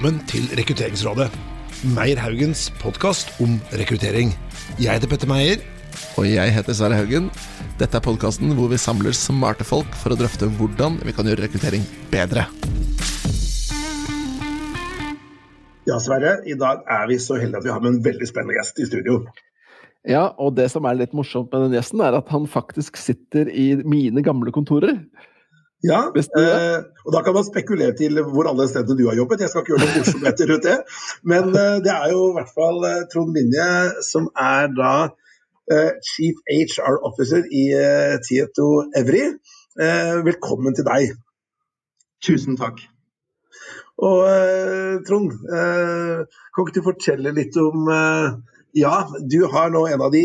velkommen til Rekrutteringsrådet. Meyer Haugens podkast om rekruttering. Jeg heter Petter Meyer. Og jeg heter Sverre Haugen. Dette er podkasten hvor vi samler smarte folk for å drøfte hvordan vi kan gjøre rekruttering bedre. Ja, Sverre. I dag er vi så heldige at vi har med en veldig spennende gjest i studio. Ja, og det som er litt morsomt med den gjesten, er at han faktisk sitter i mine gamle kontorer. Ja, eh, og da kan man spekulere til hvor alle stedene du har jobbet. Jeg skal ikke gjøre noen morsomheter rundt det. Men eh, det er jo i hvert fall eh, Trond Minje som er da eh, Chief HR Officer i eh, Tieto Evry. Eh, velkommen til deg. Tusen takk. Og Trond, kan ikke du fortelle litt om Ja, du har nå en av de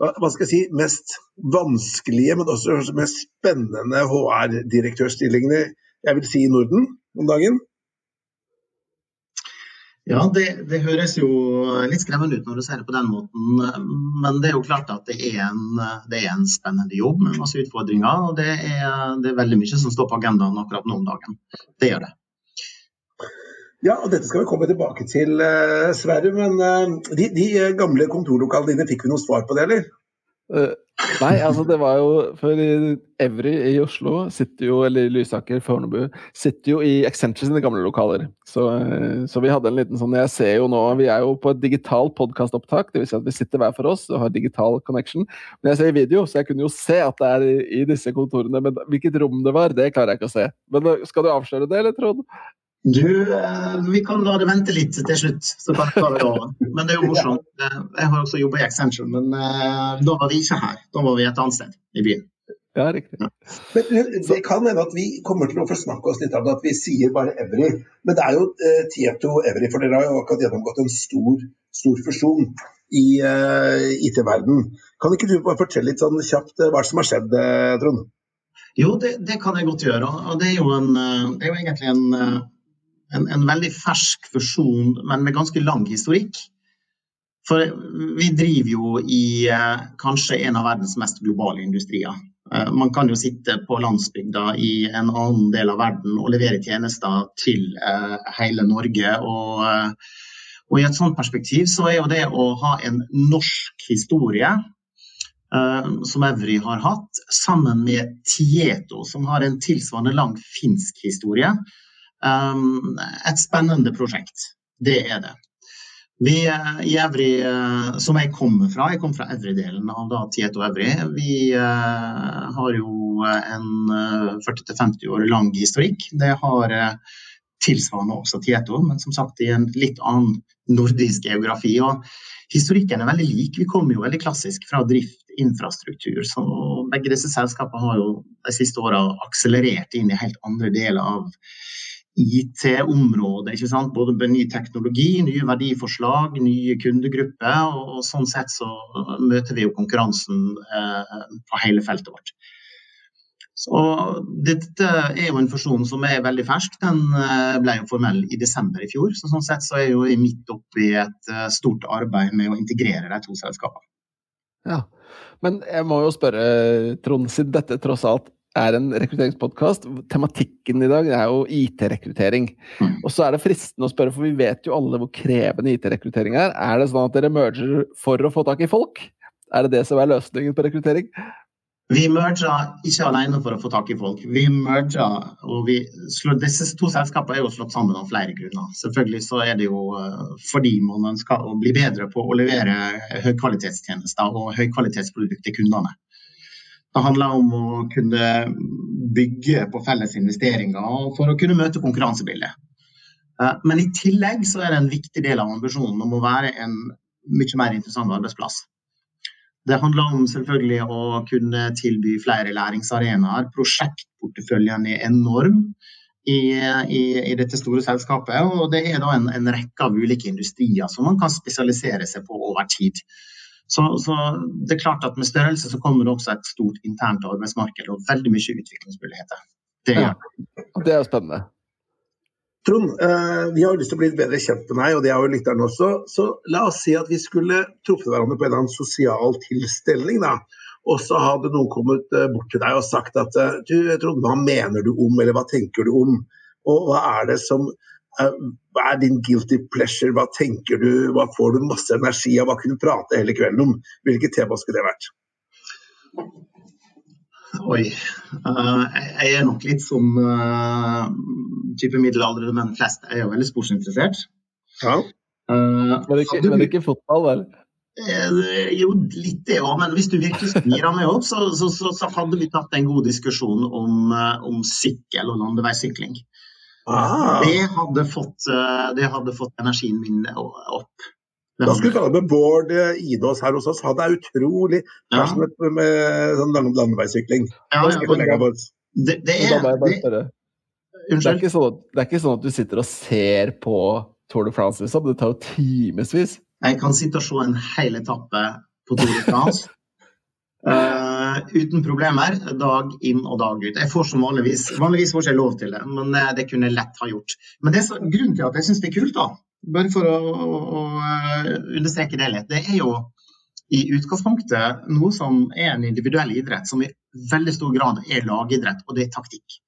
hva skal jeg si, mest vanskelige, men også mest spennende HR-direktørstillingene jeg vil si i Norden om dagen? Ja, det, det, høres jo litt skremmende ut når du ser det på den måten. Men det er jo klart at det er en, det er en spennende jobb med masse utfordringer. Og det er, det er veldig mye som står på agendaen akkurat nå om dagen. Det gjør det. Ja, og Dette skal vi komme tilbake til, uh, Sverre. Men uh, de, de, gamle kontorlokalene dine, fikk vi noe svar på det, eller? Uh, nei, altså det var jo For Evry i Oslo sitter jo, eller Lysaker, Fornebu, sitter jo i Accenture sine gamle lokaler. Så, så, vi hadde en liten sånn Jeg ser jo nå Vi er jo på et digitalt podkastopptak, dvs. Si at vi sitter hver for oss og har digital connection. Men jeg ser i video, så jeg kunne jo se at det er i, i disse kontorene. Men hvilket rom det var, det klarer jeg ikke å se. Men skal du avsløre det, eller Trond? Du, eh, vi kan la det vente litt til slutt, så kan vi ta det over. Men det er jo morsomt. Eh, jeg har også jobba i Accenture, men eh, da var vi ikke her. Da var vi et annet sted i byen. Ja, riktig. Ja. Men Det kan hende at vi kommer til å forsnakke oss litt av det, at vi sier bare Evry. Men det er jo eh, Tieto Evry, for dere har jo akkurat gjennomgått en stor, stor fusjon i uh, IT-verden. Kan ikke du bare fortelle litt sånn kjapt hva som har skjedd, Trond? Jo, det, det, kan jeg godt gjøre. Og det er jo, en, det er jo egentlig en en, en, veldig fersk fusjon, men med ganske lang historikk. For vi driver jo i eh, kanskje en av verdens mest globale industrier. Eh, man kan jo sitte på landsbygda i en annen del av verden og levere tjenester til eh, hele Norge. Og, eh, og, i et sånt perspektiv så er jo det å ha en norsk historie eh, som Evry har hatt, sammen med Tieto, som har en tilsvarende lang finsk historie, et spennende prosjekt. Det er det. Vi eh, i Evry, eh, som jeg kommer fra, jeg kommer fra Evry-delen av da Tieto Evry, vi uh, har jo en 40-50 år lang historikk. Det har tilsvarende også Tieto, men som sagt i en litt annen nordisk geografi. Og historikken er veldig lik. Vi kommer jo veldig klassisk fra drift, infrastruktur. Så begge disse selskapene har jo de siste åra akselerert inn i helt andre deler av IT-området. ikke sant? Både med ny teknologi, nye verdiforslag, nye kundegrupper. Og, og sånn sett så møter vi jo konkurransen eh, på hele feltet vårt. Så Dette er jo en fusjon som er veldig fersk. Den eh, ble jo formell i desember i fjor. så Sånn sett så er jeg jo midt oppi et eh, stort arbeid med å integrere de to selskapene. Ja, Men jeg må jo spørre, Trond, siden dette tross alt er en rekrutteringspodkast. Tematikken i dag er jo IT-rekruttering. Mm. Og så er det fristende å spørre, for vi vet jo alle hvor krevende IT-rekruttering er. Er det sånn at dere merger for å få tak i folk? Er det det som er løsningen på rekruttering? Vi merger ikke alene for å få tak i folk. Vi merger, og vi slår, Disse to selskapene er jo slått sammen av flere grunner. Selvfølgelig så er det jo eh, fordi man ønsker å bli bedre på å levere høykvalitetstjenester og høykvalitetsprodukt til kundene. Det handler om å kunne bygge på felles investeringer for å kunne møte konkurransebildet. Eh, men i tillegg så er det en viktig del av ambisjonen om å være en mye mer interessant arbeidsplass. Det handler om selvfølgelig å kunne tilby flere læringsarenaer. Prosjektporteføljen er enorm i, i, i, dette store selskapet. Og det er da en, en rekke av ulike industrier som man kan spesialisere seg på over tid. Så, så, det er klart at med størrelse så kommer det også et stort internt arbeidsmarked og veldig mye utviklingsmuligheter. Det, ja, det er spennende. Trond, eh, vi har lyst til å bli bedre kjent med deg, og det har jo lytterne også. Så la oss si at vi skulle truffet hverandre på en eller annen sosial tilstelning. da. Og så hadde noen kommet eh, bort til deg og sagt at eh, du Trond, hva mener du om, eller hva tenker du om? Og hva er det som hva er din guilty pleasure? Hva tenker du? Hva får du masse energi av? Hva kunne du prate hele kvelden om? Hvilket tema skulle det vært? Oi. Uh, jeg er nok litt som uh, type middelaldrende menn flest. Jeg er jo veldig sportsinteressert. Ja. Uh, men, ikke, men ikke fotball, vel? jo, litt det òg, men hvis du virkelig styrer meg opp, så, så, så, så, hadde vi tatt en god diskusjon om, om sykkel og landeveissykling. Ah. Det, hadde fått, det hadde fått energien min opp. Da skulle vi ta med Bård Idås her hos oss. Han er utrolig ja. med, med sånn landeveissykling. Ja, ja, det, det, er, det, det, er ikke sånn det er ikke sånn at du sitter og ser på Tour de France, liksom. Det tar jo timevis. Jeg kan sitte og se en hel etappe på Tour de France. uh, uten problemer, dag inn og dag ut. Jeg får som vanligvis Vanligvis får ikke lov til det, men det kunne jeg lett ha gjort. Men det er grunnen til at jeg syns det er kult, da, bare for å, å, å, eh, understreke det litt. Det er jo i utgangspunktet noe som er en individuell idrett, som i veldig stor grad er lagidrett, og det er taktikk.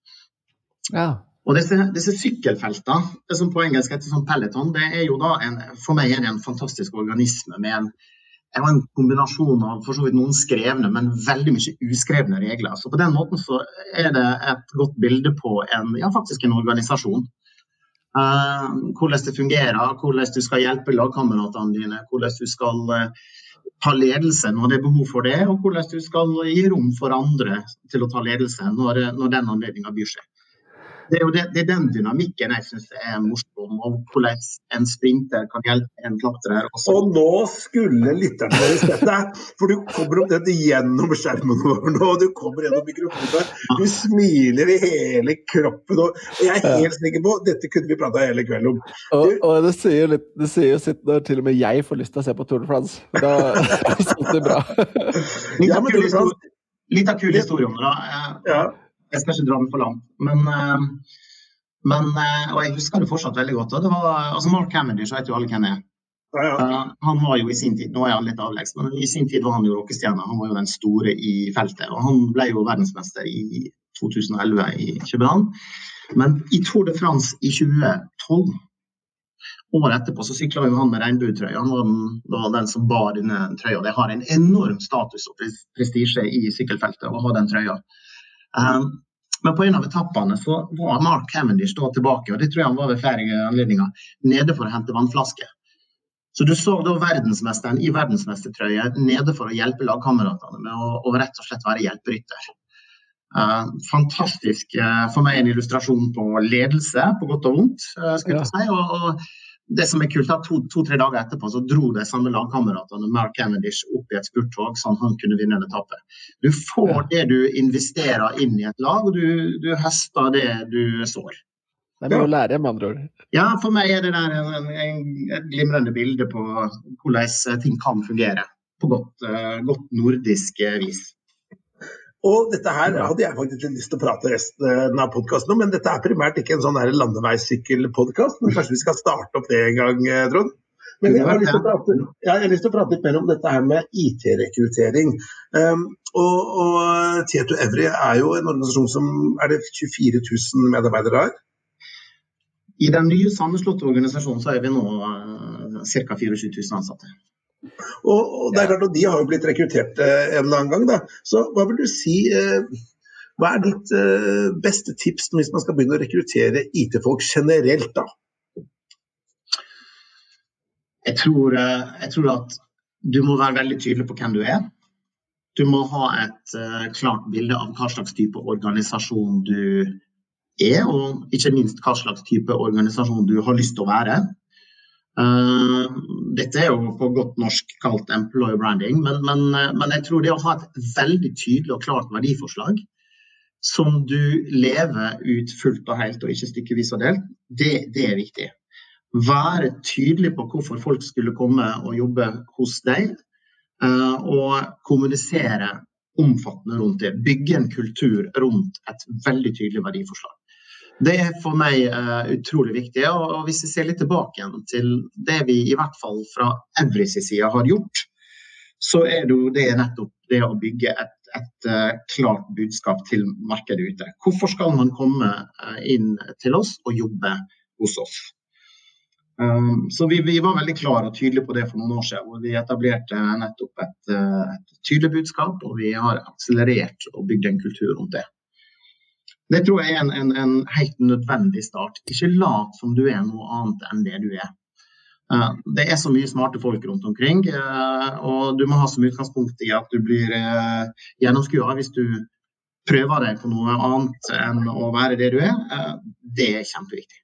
Ja. Og disse, disse sykkelfeltene, som på engelsk heter som peloton, det er jo da en, for meg er det en fantastisk organisme med en, en kombinasjon av for så vidt noen skrevne, men veldig mye uskrevne regler. Så på den måten så er det et godt bilde på en, ja, faktisk en organisasjon. Uh, hvordan det fungerer, hvordan du skal hjelpe lagkameratene dine, hvordan du skal uh, ta ledelse når det er behov for det, og hvordan du skal gi rom for andre til å ta ledelse når, når den anledninga byr seg det er jo det, det er den dynamikken jeg syns er morsom, og hvordan en sprinter kan hjelpe en klatrer. Også. Og nå skulle lytterne våre sett deg, for du kommer opp dette gjennom skjermen vår nå, og du kommer gjennom mikrofonen. Du smiler i hele kroppen, og jeg er helt sikker på dette kunne vi prata hele kvelden om. Og, og det sier litt, det sier jo sitt når til og med jeg får lyst til å se på Tour de France. Da er det bra. Litt av kul historie, om det. Ja. Jeg skal ikke dra den for langt. Men, eh, men, eh, og jeg husker det fortsatt veldig godt. Det var, altså Mark Cavendish vet jo alle hvem er. Ja, ja. Uh, han var jo i sin tid, Nå er han litt avleggs, men i sin tid var han jo rockestjerne. Han var jo den store i feltet. Og han ble jo verdensmester i 2011 i København. Men i Tour de France i 2012 Året etterpå så sykla han med regnbuetrøya. Han var den, var den, som bar denne trøya. Det har en enorm status og prestisje i sykkelfeltet å ha den trøya. Um, men på en av etappene så var Mark Cavendish da tilbake, og det tror jeg han var ved flere anledninger, nede for å hente vannflaske. Så du så da verdensmesteren i verdensmestertrøye nede for å hjelpe lagkameratene med å, å, rett og slett være hjelperytter. Uh, fantastisk uh, for meg en illustrasjon på ledelse, på godt og vondt. Uh, skulle jeg si. Og, og, det som er kult, er to-tre to, dager etterpå så dro de samme lagkameratene Mark Cavendish opp i et spurttog sånn han kunne vinne en etappe. Du får det du investerer inn i et lag, og du, du høster det du sår. Det er mye å lære, med andre ord. Ja, for meg er det der en, en, et glimrende bilde på hvordan ting kan fungere. På godt, uh, godt nordisk vis. Og dette her hadde jeg faktisk lyst til å prate resten av podkasten om, men dette er primært ikke en sånn landeveissykkelpodkast. Men kanskje vi skal starte opp det en gang, eh, Trond? Men jeg har, lyst til å prate, jeg har lyst til å prate litt mer om dette her med IT-rekruttering. Um, og, og Tieto Evry er jo en organisasjon som er det 24 000 medarbeidere har? I den nye sammenslåtte organisasjonen så er vi nå uh, ca. 24 000 ansatte. Og, og, det er klart, og De har jo blitt rekruttert eh, en eller annen gang. da. Så hva vil du si, eh, hva er ditt eh, beste tips hvis man skal begynne å rekruttere IT-folk generelt? da? Jeg tror, jeg tror, at du må være veldig tydelig på hvem du er. Du må ha et uh, klart bilde av hva slags type organisasjon du er, og ikke minst hva slags type organisasjon du har lyst til å være. Uh, dette er jo på godt norsk kalt employer branding, men, men, eh, men, jeg tror det å ha et veldig tydelig og klart verdiforslag som du lever ut fullt og helt og ikke stykkevis og delt, det, det er viktig. Være tydelig på hvorfor folk skulle komme og jobbe hos deg, uh, og kommunisere omfattende rundt det. Bygge en kultur rundt et veldig tydelig verdiforslag. Det er for meg uh, utrolig viktig. Og, og, hvis vi ser litt tilbake igjen til det vi i hvert fall fra Everys side har gjort, så er det jo det nettopp det å bygge et, et uh, klart budskap til markedet ute. Hvorfor skal man komme uh, inn til oss og jobbe hos oss? Um, så vi, vi, var veldig klare og tydelige på det for noen år siden. hvor Vi etablerte nettopp et, et tydelig budskap, og vi har akselerert og bygd en kultur rundt det. Det tror jeg er en, en, en helt nødvendig start. Ikke lat som du er noe annet enn det du er. Uh, det er så mye smarte folk rundt omkring, uh, og du må ha som utgangspunkt i at du blir uh, gjennomskua hvis du prøver deg på noe annet enn å være det du er. Det er kjempeviktig.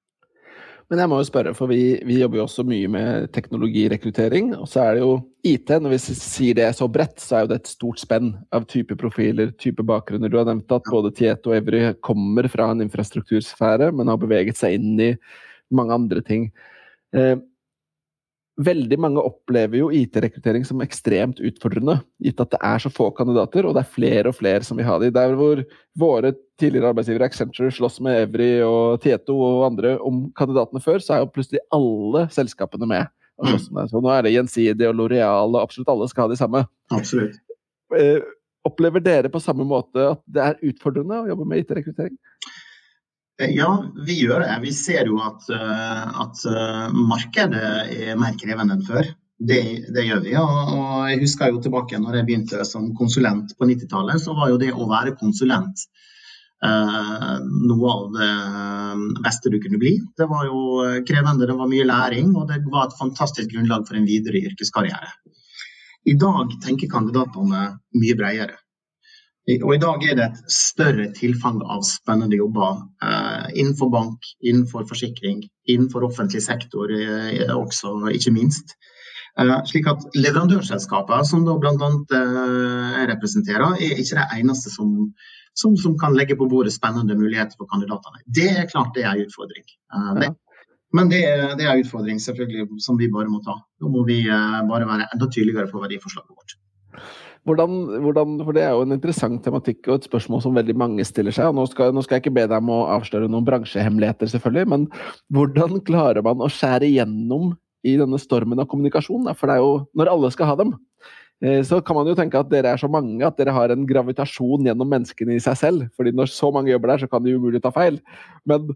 Men jeg må jo spørre, for vi, vi, jobber jo også mye med teknologirekruttering. Og så er det jo IT. Når vi sier det så bredt, så er jo det et stort spenn av type profiler, type bakgrunner. Du har nevnt at både Tieto og Evry kommer fra en infrastruktursfære, men har beveget seg inn i mange andre ting. Eh, Veldig mange opplever jo IT-rekruttering som ekstremt utfordrende, gitt at det er så få kandidater, og det er flere og flere som vil ha de. Der hvor våre tidligere arbeidsgivere Accenture slåss med Evry og Tieto og andre om kandidatene før, så er jo plutselig alle selskapene med. Så nå er det Gjensidig og Loreal, og absolutt alle skal ha de samme. Absolutt. Eh, opplever dere på samme måte at det er utfordrende å jobbe med IT-rekruttering? Eh, ja, vi gjør det. Vi ser jo at, eh, at eh, markedet er mer krevende enn før. Det, det gjør vi. Og, og, jeg husker jo tilbake når jeg begynte som konsulent på 90-tallet, så var jo det å være konsulent eh, noe av det beste du kunne bli. Det var jo krevende, det var mye læring, og det var et fantastisk grunnlag for en videre yrkeskarriere. I dag tenker kandidatene mye bredere. Og I dag er det et større tilfang av spennende jobber eh, innenfor bank, innenfor forsikring, innenfor offentlig sektor eh, også, ikke minst. Eh, slik at Leverandørselskapene, som da bl.a. Eh, jeg representerer, er ikke det eneste som, som, som, kan legge på bordet spennende muligheter for kandidatene. Det er klart det er en utfordring. Eh, det, men det, det er en utfordring selvfølgelig som vi bare må ta. Da må vi eh, bare være enda tydeligere på verdiforslaget vårt. Hvordan, hvordan, for Det er jo en interessant tematikk og et spørsmål som veldig mange stiller seg. Nå skal, nå skal jeg ikke be deg om å avsløre noen bransjehemmeligheter, selvfølgelig, men hvordan klarer man å skjære igjennom i denne stormen av kommunikasjon? For det er jo når alle skal ha dem, eh, så kan man jo tenke at dere er så mange at dere har en gravitasjon gjennom menneskene i seg selv. fordi når så mange jobber der, så kan de umulig ta feil. Men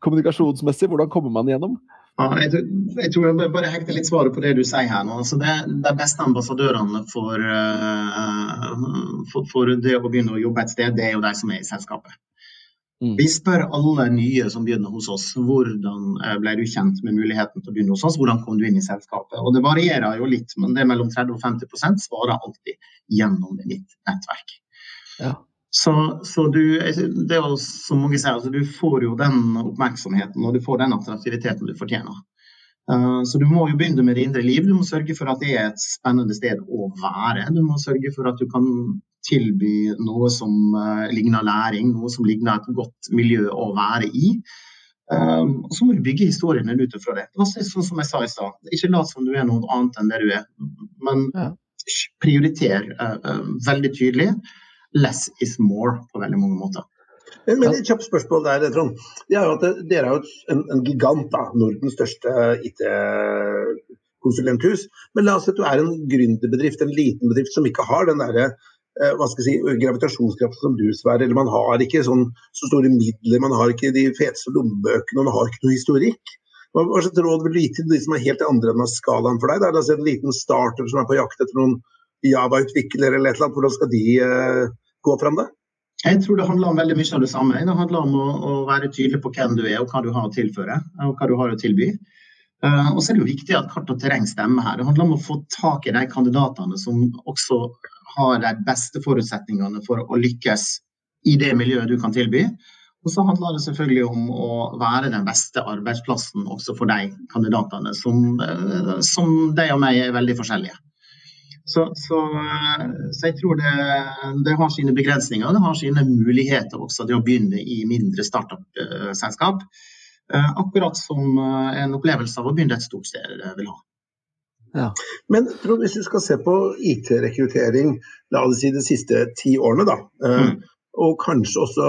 kommunikasjonsmessig, hvordan kommer man igjennom? Ja, jeg, tror, jeg tror jeg bare hekter litt svaret på det du sier her nå. Altså det, de beste ambassadørene for, uh, for, for, det å begynne å jobbe et sted, det er jo de som er i selskapet. Mm. Vi spør alle nye som begynner hos oss, hvordan eh, ble du kjent med muligheten til å begynne hos oss, hvordan kom du inn i selskapet. Og Det varierer jo litt, men det er mellom 30 og 50% svarer alltid gjennom mitt nettverk. Ja. Så, så du, det er jo som mange sier, altså, du får jo den oppmerksomheten og du får den attraktiviteten du fortjener. Uh, så du må jo begynne med det indre liv. Du må sørge for at det er et spennende sted å være. Du må sørge for at du kan tilby noe som uh, ligner læring, noe som ligner et godt miljø å være i. Um, og så må du bygge historiene ut fra det. sånn som jeg sa i stad. Ikke lat som du er noe annet enn det du er, men ja. prioriter veldig tydelig less is more på veldig mange måter. Men, men et kjapt spørsmål der, Trond. Det er jo at Dere er jo en, en gigant, da, Nordens største IT-konsulenthus. Men la oss si at du er en gründerbedrift, en liten bedrift som ikke har den derre eh, hva skal jeg si, gravitasjonskraften som du, Sverre. Eller man har ikke sånn, så store midler, man har ikke de feteste lommebøkene, man har ikke noe historikk. Hva slags råd vil du gi til de som er helt andre enden av skalaen for deg? Det er altså en liten startup som er på jakt etter noen Java-utviklere eller et eller annet. Hvordan skal de uh, gå fram det? Jeg tror det handler om veldig mye av det samme. Det handler om å, å, være tydelig på hvem du er og hva du har å tilføre og hva du har å tilby. Uh, og så er det jo viktig at kart og terreng stemmer her. Det handler om å få tak i de kandidatene som også har de beste forutsetningene for å lykkes i det miljøet du kan tilby. Og så handler det selvfølgelig om å være den beste arbeidsplassen også for de kandidatene som, uh, som de og meg er veldig forskjellige. Så, så, så, jeg tror det, det, har sine begrensninger. Det har sine muligheter også til å begynne i mindre startup-selskap. Eh, akkurat som eh, en opplevelse av å begynne et stort sted vil ha. Ja. Men hvis du skal se på IT-rekruttering la oss si de siste ti årene, da, eh, mm. og kanskje også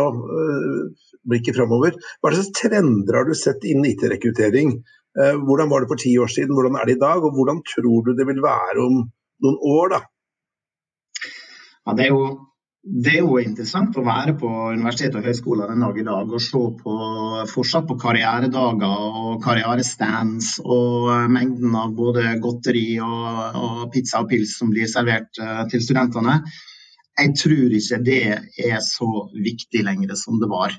blikket framover, hva slags trender har du sett innen IT-rekruttering? Hvordan var det for ti år siden, hvordan er det i dag, og hvordan tror du det vil være om noen år, da? Ja, det er jo det er jo interessant å være på universitet og høyskoler den dag i dag og se på, fortsatt på karrieredager og karrierestands og mengden av både godteri og, og pizza og pils som blir servert uh, til studentene. Jeg tror ikke det er så viktig lenger som det var.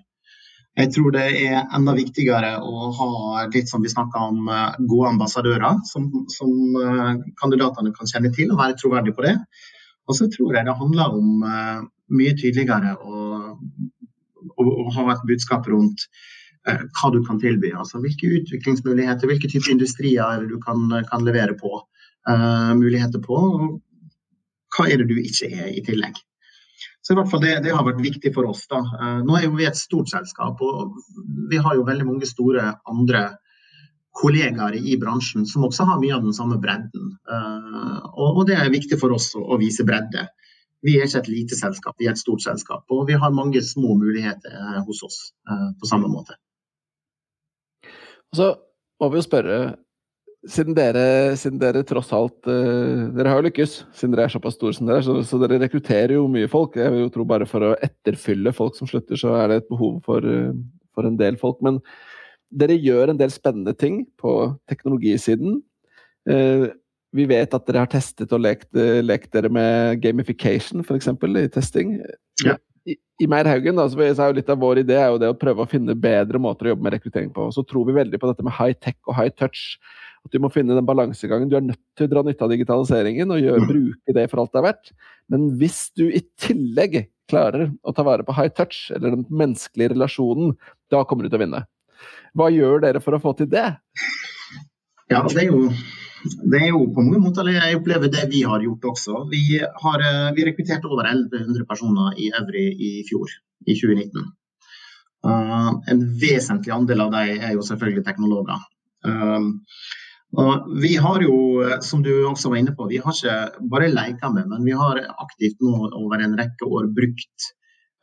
Jeg tror det er enda viktigere å ha litt som vi snakka om, uh, gode ambassadører som, som uh, kandidatene kan kjenne til og være troverdige på det. Og så tror jeg det handler om uh, mye tydeligere å, å, å, ha et budskap rundt hva du kan tilby. Altså hvilke utviklingsmuligheter, hvilke typer industrier du kan, kan levere på. Uh, muligheter på, og hva er det du ikke er i tillegg. Så i hvert fall det, det har vært viktig for oss. da. Nå er jo vi et stort selskap, og vi har jo veldig mange store andre kollegaer i bransjen som også har mye av den samme bredden. Eh, og det er viktig for oss å vise bredde. Vi er ikke et lite selskap, vi er et stort selskap. Og vi har mange små muligheter eh, hos oss eh, på samme måte. Og så må vi jo spørre, siden dere, siden dere tross alt Dere har jo lykkes, siden dere er såpass store som dere er, så, så, dere rekrutterer jo mye folk. Jeg vil jo tro bare for å etterfylle folk som slutter, så er det et behov for, for en del folk. Men dere gjør en del spennende ting på teknologisiden. Uh, vi vet at dere har testet og lekt, lekt dere med gamification, f.eks. i testing. Ja. I, I Meierhaugen da, så er jo litt av vår idé er jo det å prøve å finne bedre måter å jobbe med rekruttering på. Så tror vi veldig på dette med high tech og high touch. At du må finne den balansegangen. Du er nødt til å dra nytte av digitaliseringen og gjøre, mm. bruke det for alt det er verdt. Men hvis du i tillegg klarer å ta vare på high touch, eller den menneskelige relasjonen, da kommer du til å vinne. Hva gjør dere for å få til det? Ja, det er jo, det er jo på mange måter jeg opplever det vi har gjort også. Vi, har, eh, vi rekrutterte over 1100 personer i Evry i fjor, i 2019. Uh, en vesentlig andel av dem er jo selvfølgelig teknologer. Um, og vi har jo, som du også var inne på, vi har ikke bare leka med, men vi har aktivt nå over en rekke år brukt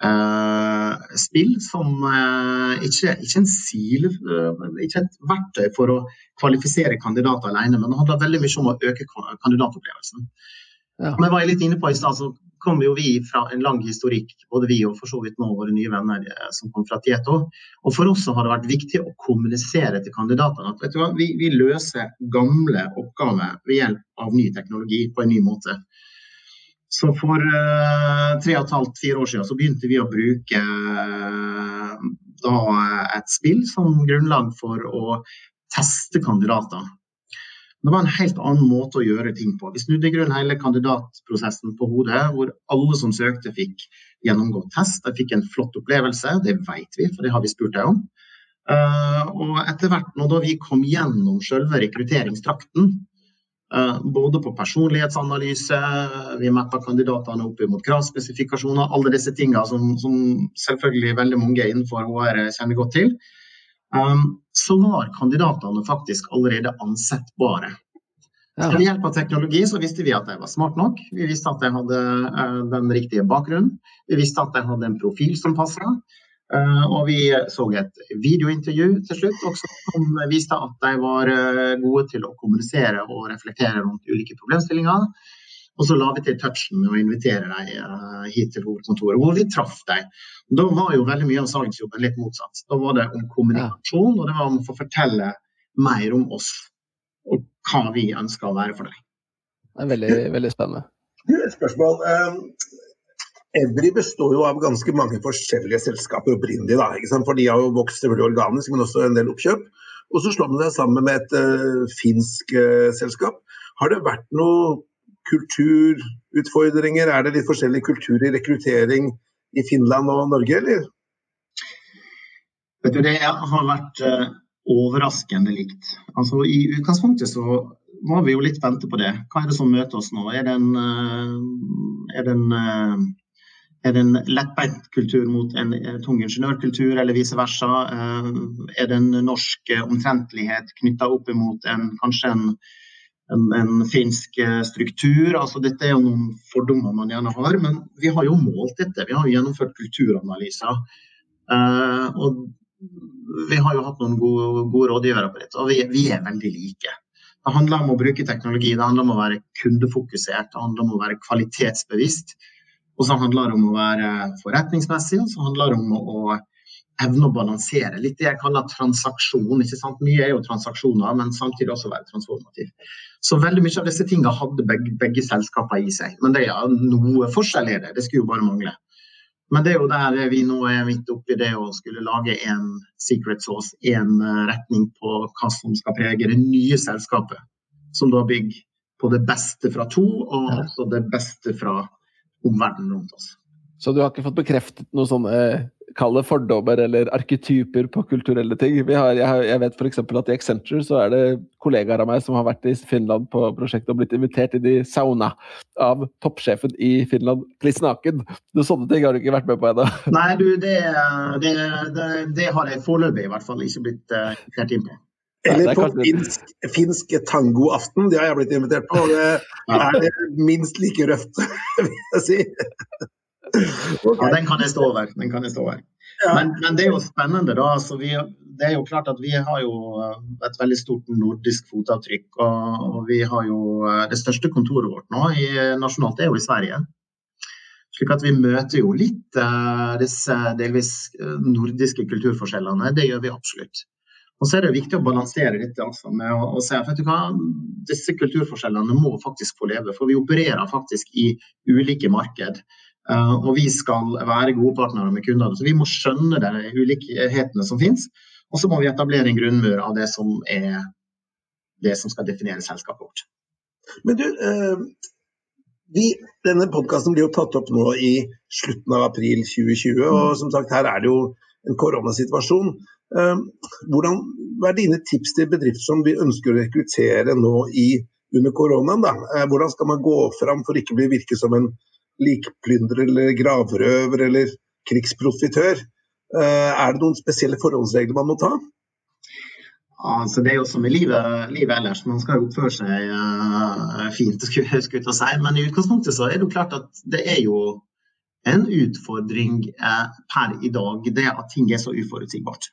eh, spill som eh, ikke, ikke, en sil, uh, ikke et verktøy for å kvalifisere kandidater alene, men det handler veldig mye om å øke kandidatopplevelsen. Ja. Som jeg var litt inne på i stad, så kommer jo vi fra en lang historikk, både vi og for så vidt nå våre nye venner som kom fra Tieto. Og for oss har det vært viktig å kommunisere til kandidatene at hva, vi, vi løser gamle oppgaver ved hjelp av ny teknologi på en ny måte. Så for uh, tre og et halvt, fire år siden så begynte vi å bruke uh, da, et spill som grunnlag for å teste kandidater. Det var en helt annen måte å gjøre ting på. Vi snudde i grunnen hele kandidatprosessen på hodet, hvor alle som søkte fikk gjennomgått test. De fikk en flott opplevelse, det vet vi, for det har vi spurt deg om. Uh, og etter hvert, når vi kom gjennom selve rekrutteringstrakten, Eh, både på personlighetsanalyse, vi mappa kandidatene opp mot kravspesifikasjoner, alle disse tingene som, som, selvfølgelig veldig mange innenfor HR kjenner godt til. Um, så var kandidatene faktisk allerede ansettbare. Ja. Ved hjelp av teknologi så visste vi at de var smart nok, vi visste at de hadde uh, den riktige bakgrunnen, vi visste at de hadde en profil som passa. Uh, og vi så et videointervju til slutt også, som viste at de var uh, gode til å kommunisere og reflektere rundt ulike problemstillinger. Og så la vi til touchen med å invitere dem uh, hit til hovedkontoret, hvor vi traff deg. Da var jo veldig mye av salgsjobben litt motsatt. Da var det om kommunikasjon, og det var om å få fortelle mer om oss og hva vi ønsker å være for deg. Det er veldig, veldig spennende. Et spørsmål. Um, Evry består jo av ganske mange forskjellige selskaper opprinnelig. da, ikke sant? For de har jo vokst selvfølgelig organisk, men også en del oppkjøp. Og så slår man det sammen med et uh, finsk uh, selskap. Har det vært noen kulturutfordringer? Er det litt forskjellig kultur i rekruttering i Finland og Norge, eller? Vet du, Det har vært uh, overraskende likt. Altså, I utgangspunktet så var vi jo litt spente på det. Hva er det som møter oss nå? Er det en, er det en er det en lettbeint kultur mot en eh, tung ingeniørkultur, eller vice versa? Eh, er det en norsk eh, omtrentlighet knytta opp imot en, kanskje en, en, en, finsk struktur? Altså, dette er jo noen fordommer man gjerne har, men vi har jo målt dette. Vi har jo gjennomført kulturanalyser. Og vi har jo hatt noen gode, gode rådgivere på dette, og vi, vi er veldig like. Det handler om å bruke teknologi, det handler om å være kundefokusert, det handler om å være kvalitetsbevisst. Og så handler det om å være forretningsmessig, og så handler det om å, evne å balansere. Litt det jeg kaller transaksjon. ikke sant? Mye er jo transaksjoner, men samtidig også være transformativ. Så veldig mye av disse tingene hadde begge, begge selskaper i seg. Men det er ja, noe forskjell er det. Det skulle jo bare mangle. Men det er jo der vi nå er midt oppi det å skulle lage en secret sauce, en eh, retning på hva som skal prege det nye selskapet. Som da bygger på det beste fra to, og også det beste fra omverdenen rundt oss. Så du har ikke fått bekreftet noen sånne kall det fordommer eller arketyper på kulturelle ting? Har, jeg, jeg, vet f.eks. at i Accenture så er det kollegaer av meg som har vært i Finland på prosjektet og blitt invitert inn i sauna av toppsjefen i Finland kliss naken. Sånne ting har du ikke vært med på ennå? Nei, du, det, det, det, det har jeg foreløpig i hvert fall ikke blitt uh, invitert inn på. Eller på finsk, finsk tangoaften, det har jeg blitt invitert på. Det er det minst like røft, vil jeg si. Okay. Ja, den kan jeg stå over. Den kan jeg stå over. Ja. Men, men, det er jo spennende, da. Altså, vi, det er jo klart at vi har jo et veldig stort nordisk fotavtrykk. Og, og vi har jo det største kontoret vårt nå i, nasjonalt er jo i Sverige. Slik at vi møter jo litt uh, disse delvis nordiske kulturforskjellene. Det gjør vi absolutt. Og så er det viktig å balansere dette altså, med å, å se at disse kulturforskjellene må faktisk få leve. For vi opererer faktisk i ulike marked. Uh, og vi skal være gode partnere med kundene. Så vi må skjønne de ulikhetene som finnes. Og så må vi etablere en grunnmur av det som er det som skal definere selskapet vårt. Men du, uh, vi, denne podkasten blir jo tatt opp nå i slutten av april 2020. Og som sagt, her er det jo en koronasituasjon. Ehm, hvordan, hva er dine tips til bedrifter som vi ønsker å rekruttere nå i, under koronaen? Da? Eh, hvordan skal man gå fram for ikke å virke som en likplyndrer eller gravrøver eller krigsprofitør? Eh, er det noen spesielle forholdsregler man må ta? Altså, det er jo som i livet, livet ellers, man skal jo oppføre seg uh, fint, skulle jeg si. Men i utgangspunktet så er det jo klart at det er jo en utfordring uh, per i dag, det at ting er så uforutsigbart.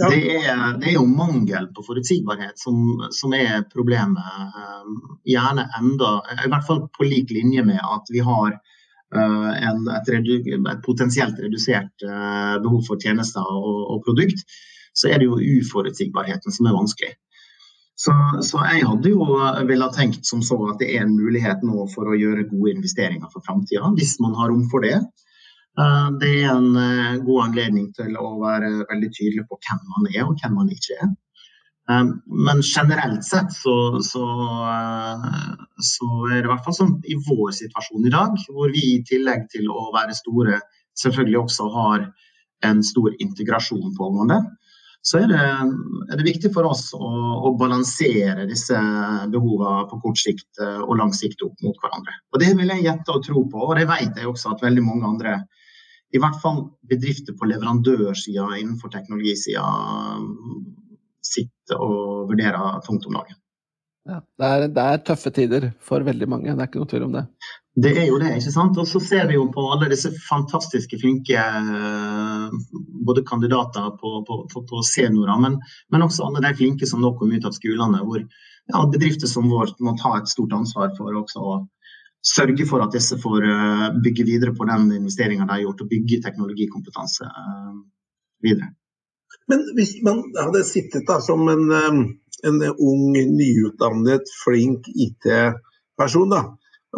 Det, er, det, er, jo mangel på forutsigbarhet som, som, er problemet. Eh, gjerne enda, i hvert fall på lik linje med at vi har uh, en, et, redu, et, potensielt redusert uh, behov for tjenester og, og, produkt, så er det jo uforutsigbarheten som er vanskelig. Så, så jeg hadde jo ville ha tenkt som så at det er en mulighet nå for å gjøre gode investeringer for framtida, hvis man har rom for det. Eh, det er en eh, god anledning til å være veldig tydelig på hvem man er og hvem man ikke er. Eh, men generelt sett så, så, så, er det i hvert fall sånn i vår situasjon i dag, hvor vi i tillegg til å være store, selvfølgelig også har en stor integrasjon pågående, så er det, er det viktig for oss å, å, balansere disse behovene på kort sikt og lang sikt opp mot hverandre. Og Det vil jeg gjette og tro på, og det vet jeg også at veldig mange andre i hvert fall bedrifter på leverandørsida innenfor teknologisida sitter og vurderer tungt om dagen. Ja, det, er, det, er, tøffe tider for veldig mange, det er ikke noe tvil om det. Det er jo det, ikke sant. Og så ser vi jo på alle disse fantastiske flinke både kandidater på, på, på, på seniorer, men, men, også alle de flinke som nå kommer ut av skolene, hvor ja, bedrifter som vår må ta et stort ansvar for også å sørge for at disse får eh, bygge videre på den investeringa de har gjort, og bygge teknologikompetanse eh, videre. Men hvis man hadde sittet da som en, eh, en ung, nyutdannet, flink IT-person da,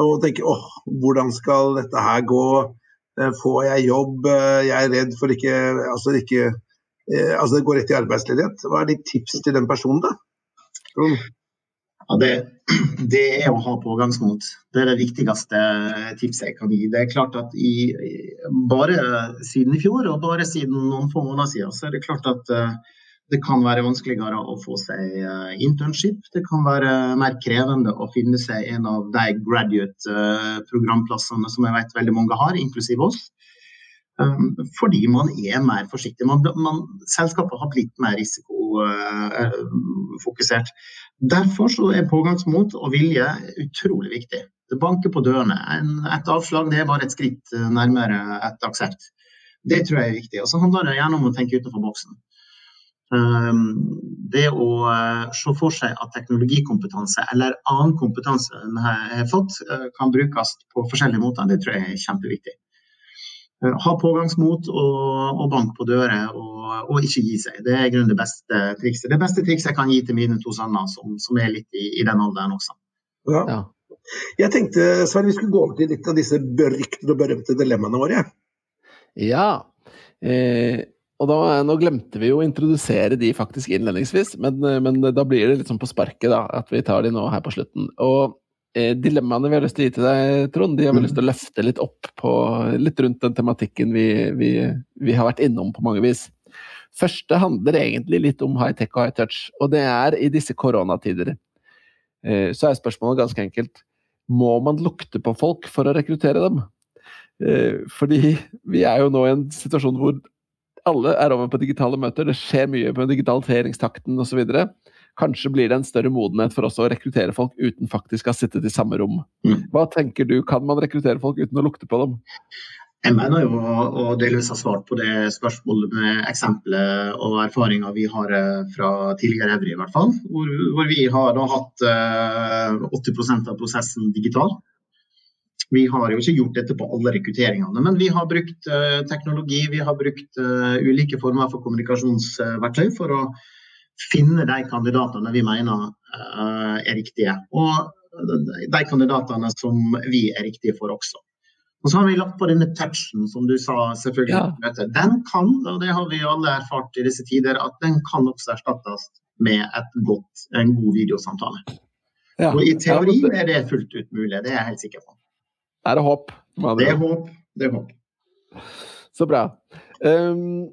og tenker åh, hvordan skal dette her gå, får jeg jobb, jeg er redd for ikke Altså, ikke, altså det går rett i arbeidsledighet. Hva er ditt tips til den personen, da? Ja, det, det, er å ha pågangsmot. Det er det viktigste tipset jeg kan gi. Det er klart at i, Bare siden i fjor, og bare siden noen få måneder siden, så er det klart at uh, det kan være vanskeligere å få seg uh, internship. Det kan være mer krevende å finne seg en av de graduate-programplassene uh, som jeg vet veldig mange har, inklusiv oss. Um, fordi man er mer forsiktig. Man, man, selskapet har blitt mer risikofokusert. Derfor er pågangsmot og vilje utrolig viktig. Det banker på dørene. En, et avslag er bare et skritt eh, nærmere et aksept. Det tror jeg er viktig. Og så handler det gjerne om å tenke utenfor boksen. Det å se for seg at teknologikompetanse eller annen kompetanse en har fått, kan brukes på forskjellige måter, det tror jeg er kjempeviktig. Ha pågangsmot og, og bank på dører, og, og, ikke gi seg. Det er det beste trikset. Det beste trikset jeg kan gi til mine to sønner, som, som er litt i, i den alderen også. Ja. ja. Jeg tenkte Sven, vi skulle gå over til litt av disse beryktede og berømte dilemmaene våre. Ja. Eh, og da, Nå glemte vi jo å introdusere de faktisk innledningsvis, men, men da blir det litt sånn på sparket da, at vi tar de nå her på slutten. Og eh, Dilemmaene vi har lyst til å gi til deg, Trond, de har vi lyst til å løfte litt opp på, litt rundt den tematikken vi, vi, vi har vært innom på mange vis. Første handler egentlig litt om high tech og high touch, og det er i disse koronatider. Eh, så er spørsmålet ganske enkelt må man lukte på folk for å rekruttere dem? Eh, fordi vi er jo nå i en situasjon hvor alle er over på digitale møter, det skjer mye med digitaliseringstakten osv. Kanskje blir det en større modenhet for oss å rekruttere folk uten faktisk å ha sittet i samme rom. Mm. Hva tenker du, kan man rekruttere folk uten å lukte på dem? Jeg mener jo og delvis har svart på det spørsmålet med eksempler og erfaringer vi har eh, fra tidligere Evry, i hvert fall. Hvor, hvor vi har da hatt uh, eh, 80% av prosessen digital. Vi har jo ikke gjort dette på alle rekrutteringene, men vi har brukt uh, teknologi, vi har brukt ulike former for kommunikasjonsverktøy for å finne de kandidatene vi mener er riktige. Og de kandidatene som vi er riktige for også. Og så har vi lagt på denne touchen, som du sa. selvfølgelig. Ja. Den kan, og det har vi alle erfart i disse tider, at den kan også erstattes med godt, en god videosamtale. Ja. Og i teori er det fullt ut mulig, det er jeg helt sikker på. Er det håp? Det er håp. Det er håp. Så bra. Um,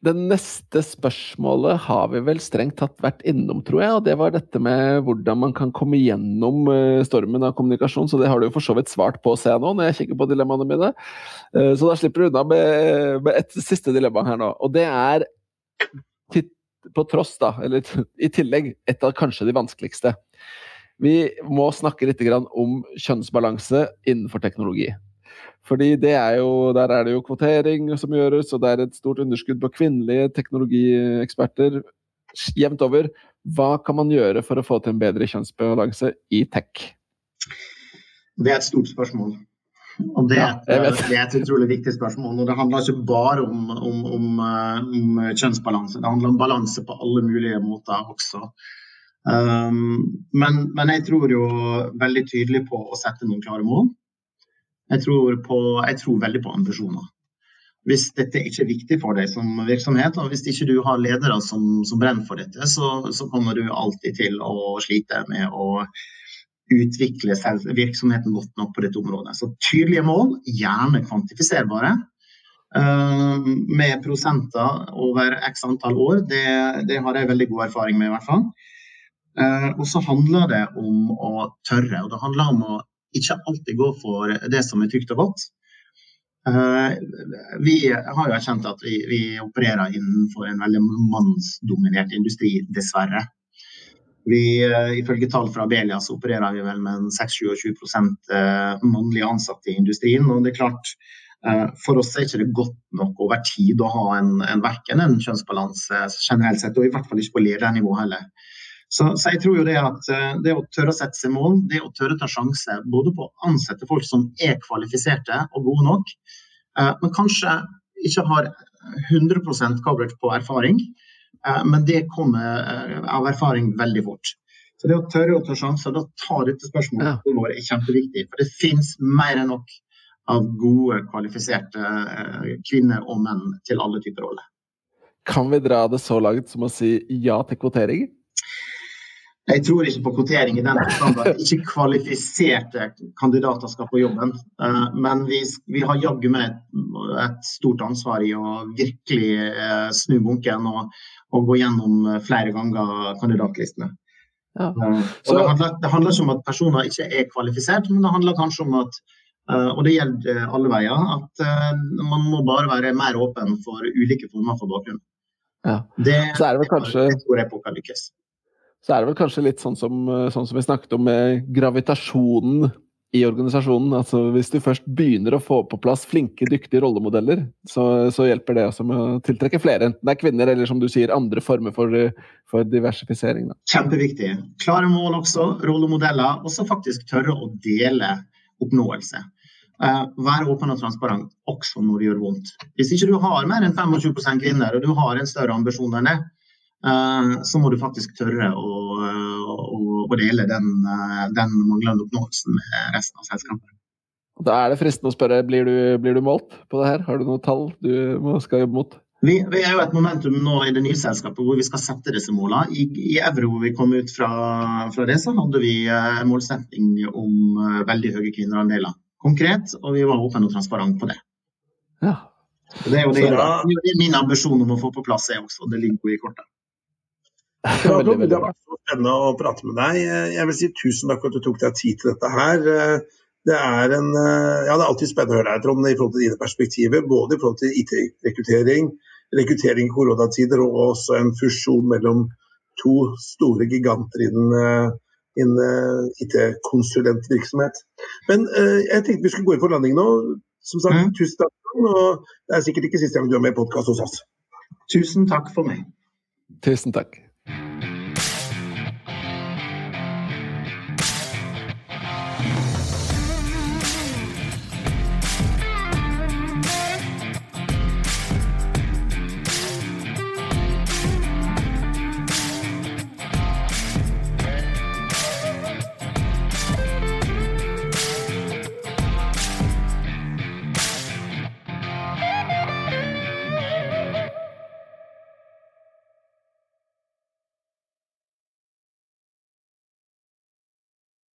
det neste spørsmålet har vi vel strengt tatt vært innom, tror jeg. Og det var dette med hvordan man kan komme gjennom eh, stormen av kommunikasjon. Så det har du jo for så vidt svart på, ser jeg nå, når jeg kikker på dilemmaene mine. Eh, så da slipper du unna med, et siste dilemma her nå. Og det er på tross, da, eller i tillegg, et av kanskje de vanskeligste. Vi må snakke litt om kjønnsbalanse innenfor teknologi. Fordi det er jo, Der er det jo kvotering som gjøres, og det er et stort underskudd på kvinnelige teknologieksperter jevnt over. Hva kan man gjøre for å få til en bedre kjønnsbalanse i tech? Det er et stort spørsmål. Og det, ja, det, er et utrolig viktig spørsmål. og Det handler ikke bare om, om, om, om kjønnsbalanse, det handler om balanse på alle mulige måter også. Um, men, men, jeg tror jo veldig tydelig på å sette noen klare mål. Jeg tror, på, jeg tror, veldig på ambisjoner. Hvis dette ikke er viktig for deg som virksomhet, og hvis ikke du har ledere som, som brenner for dette, så, så, kommer du alltid til å slite med å utvikle virksomheten godt nok på dette området. Så tydelige mål, gjerne kvantifiserbare. Uh, med prosenter over x antall år, det, det, har jeg veldig god erfaring med, i hvert fall. Uh, og så handler det om å tørre. og Det handler om å ikke alltid går for det som er trygt og godt. Uh, vi har jo erkjent at vi, vi, opererer innenfor en veldig mannsdominert industri, dessverre. Vi, uh, ifølge tall fra Abelia så opererer vi vel med 6-27 uh, mannlige ansatte i industrien. og det er klart for oss er ikke det godt nok over tid å ha en, en verken en kjønnsbalanse generelt sett, og i hvert fall ikke på ledernivå heller. Så, så, jeg tror jo det at eh, det å tørre å sette seg mål, det å tørre å ta sjanse både på å ansette folk som er kvalifiserte og gode nok, eh, men kanskje ikke har 100% coverage på erfaring, eh, men det kommer av erfaring veldig fort. Så det å tørre å ta sjanser, da tar dette spørsmålet på alvor er kjempeviktig. For det finnes mer enn nok av gode, kvalifiserte kvinner og menn til alle typer roller. Kan vi dra det så langt som å si ja til kvotering? Jeg tror ikke på kvotering i den forstand at ikke kvalifiserte kandidater skal på jobben. Eh, men vi, vi har jaggu meg et stort ansvar i å virkelig eh, snu bunken og, og gå gjennom flere ganger kandidatlistene. Ja. Eh, det, handler, det, handler, ikke om at personer ikke er kvalifisert, men det handler kanskje om at og det gjelder alle veier, at man må bare være mer åpen for ulike former for bakgrunn. Ja. Det, så er det vel kanskje... Det tror jeg på kan lykkes så er det vel kanskje litt sånn som, sånn som vi snakket om med gravitasjonen i organisasjonen. Altså, hvis du først begynner å få på plass flinke, dyktige rollemodeller, så, så hjelper det også med å tiltrekke flere. Enten det er kvinner eller som du sier, andre former for, for diversifisering. Da. Kjempeviktig. Klare mål også, rollemodeller. Og så faktisk tørre å dele oppnåelse. Uh, være åpen og transparent også når det gjør vondt. Hvis ikke du har mer enn 25% kvinner, og du har en større ambisjon enn det, så må du faktisk tørre å, å, å dele den, uh, den, manglende oppnåelsen med resten av selskapet. Da er det fristende å spørre, blir du, blir du målt på det her? Har du noen tall du skal jobbe mot? Vi, vi, er jo et momentum nå i det nye selskapet hvor vi skal sette disse målene. I, i Evro hvor vi kom ut fra, fra, det, så hadde vi en målsetting om veldig høye kvinnerandeler konkret, og vi var åpne og transparente på det. Ja. Det er jo det, det er min ambisjon om å få på plass det også. Det ligger jo i kortet. Det har vært så spennende å prate med deg. Jeg vil si tusen takk for at du tok deg tid til dette her. Det er, en, ja, det er alltid spennende å høre deg, Trond, i forhold til dine perspektiver. Både i forhold til IT-rekruttering, rekruttering i koronatider og også en fusjon mellom to store giganter innen en uh, IT-konsulentvirksomhet. Men uh, jeg tenkte vi skulle gå inn for landing nå. Som sagt, mm. tusen takk. Og det er sikkert ikke siste gang du er med i podkast hos oss. Tusen takk for meg. Tusen takk.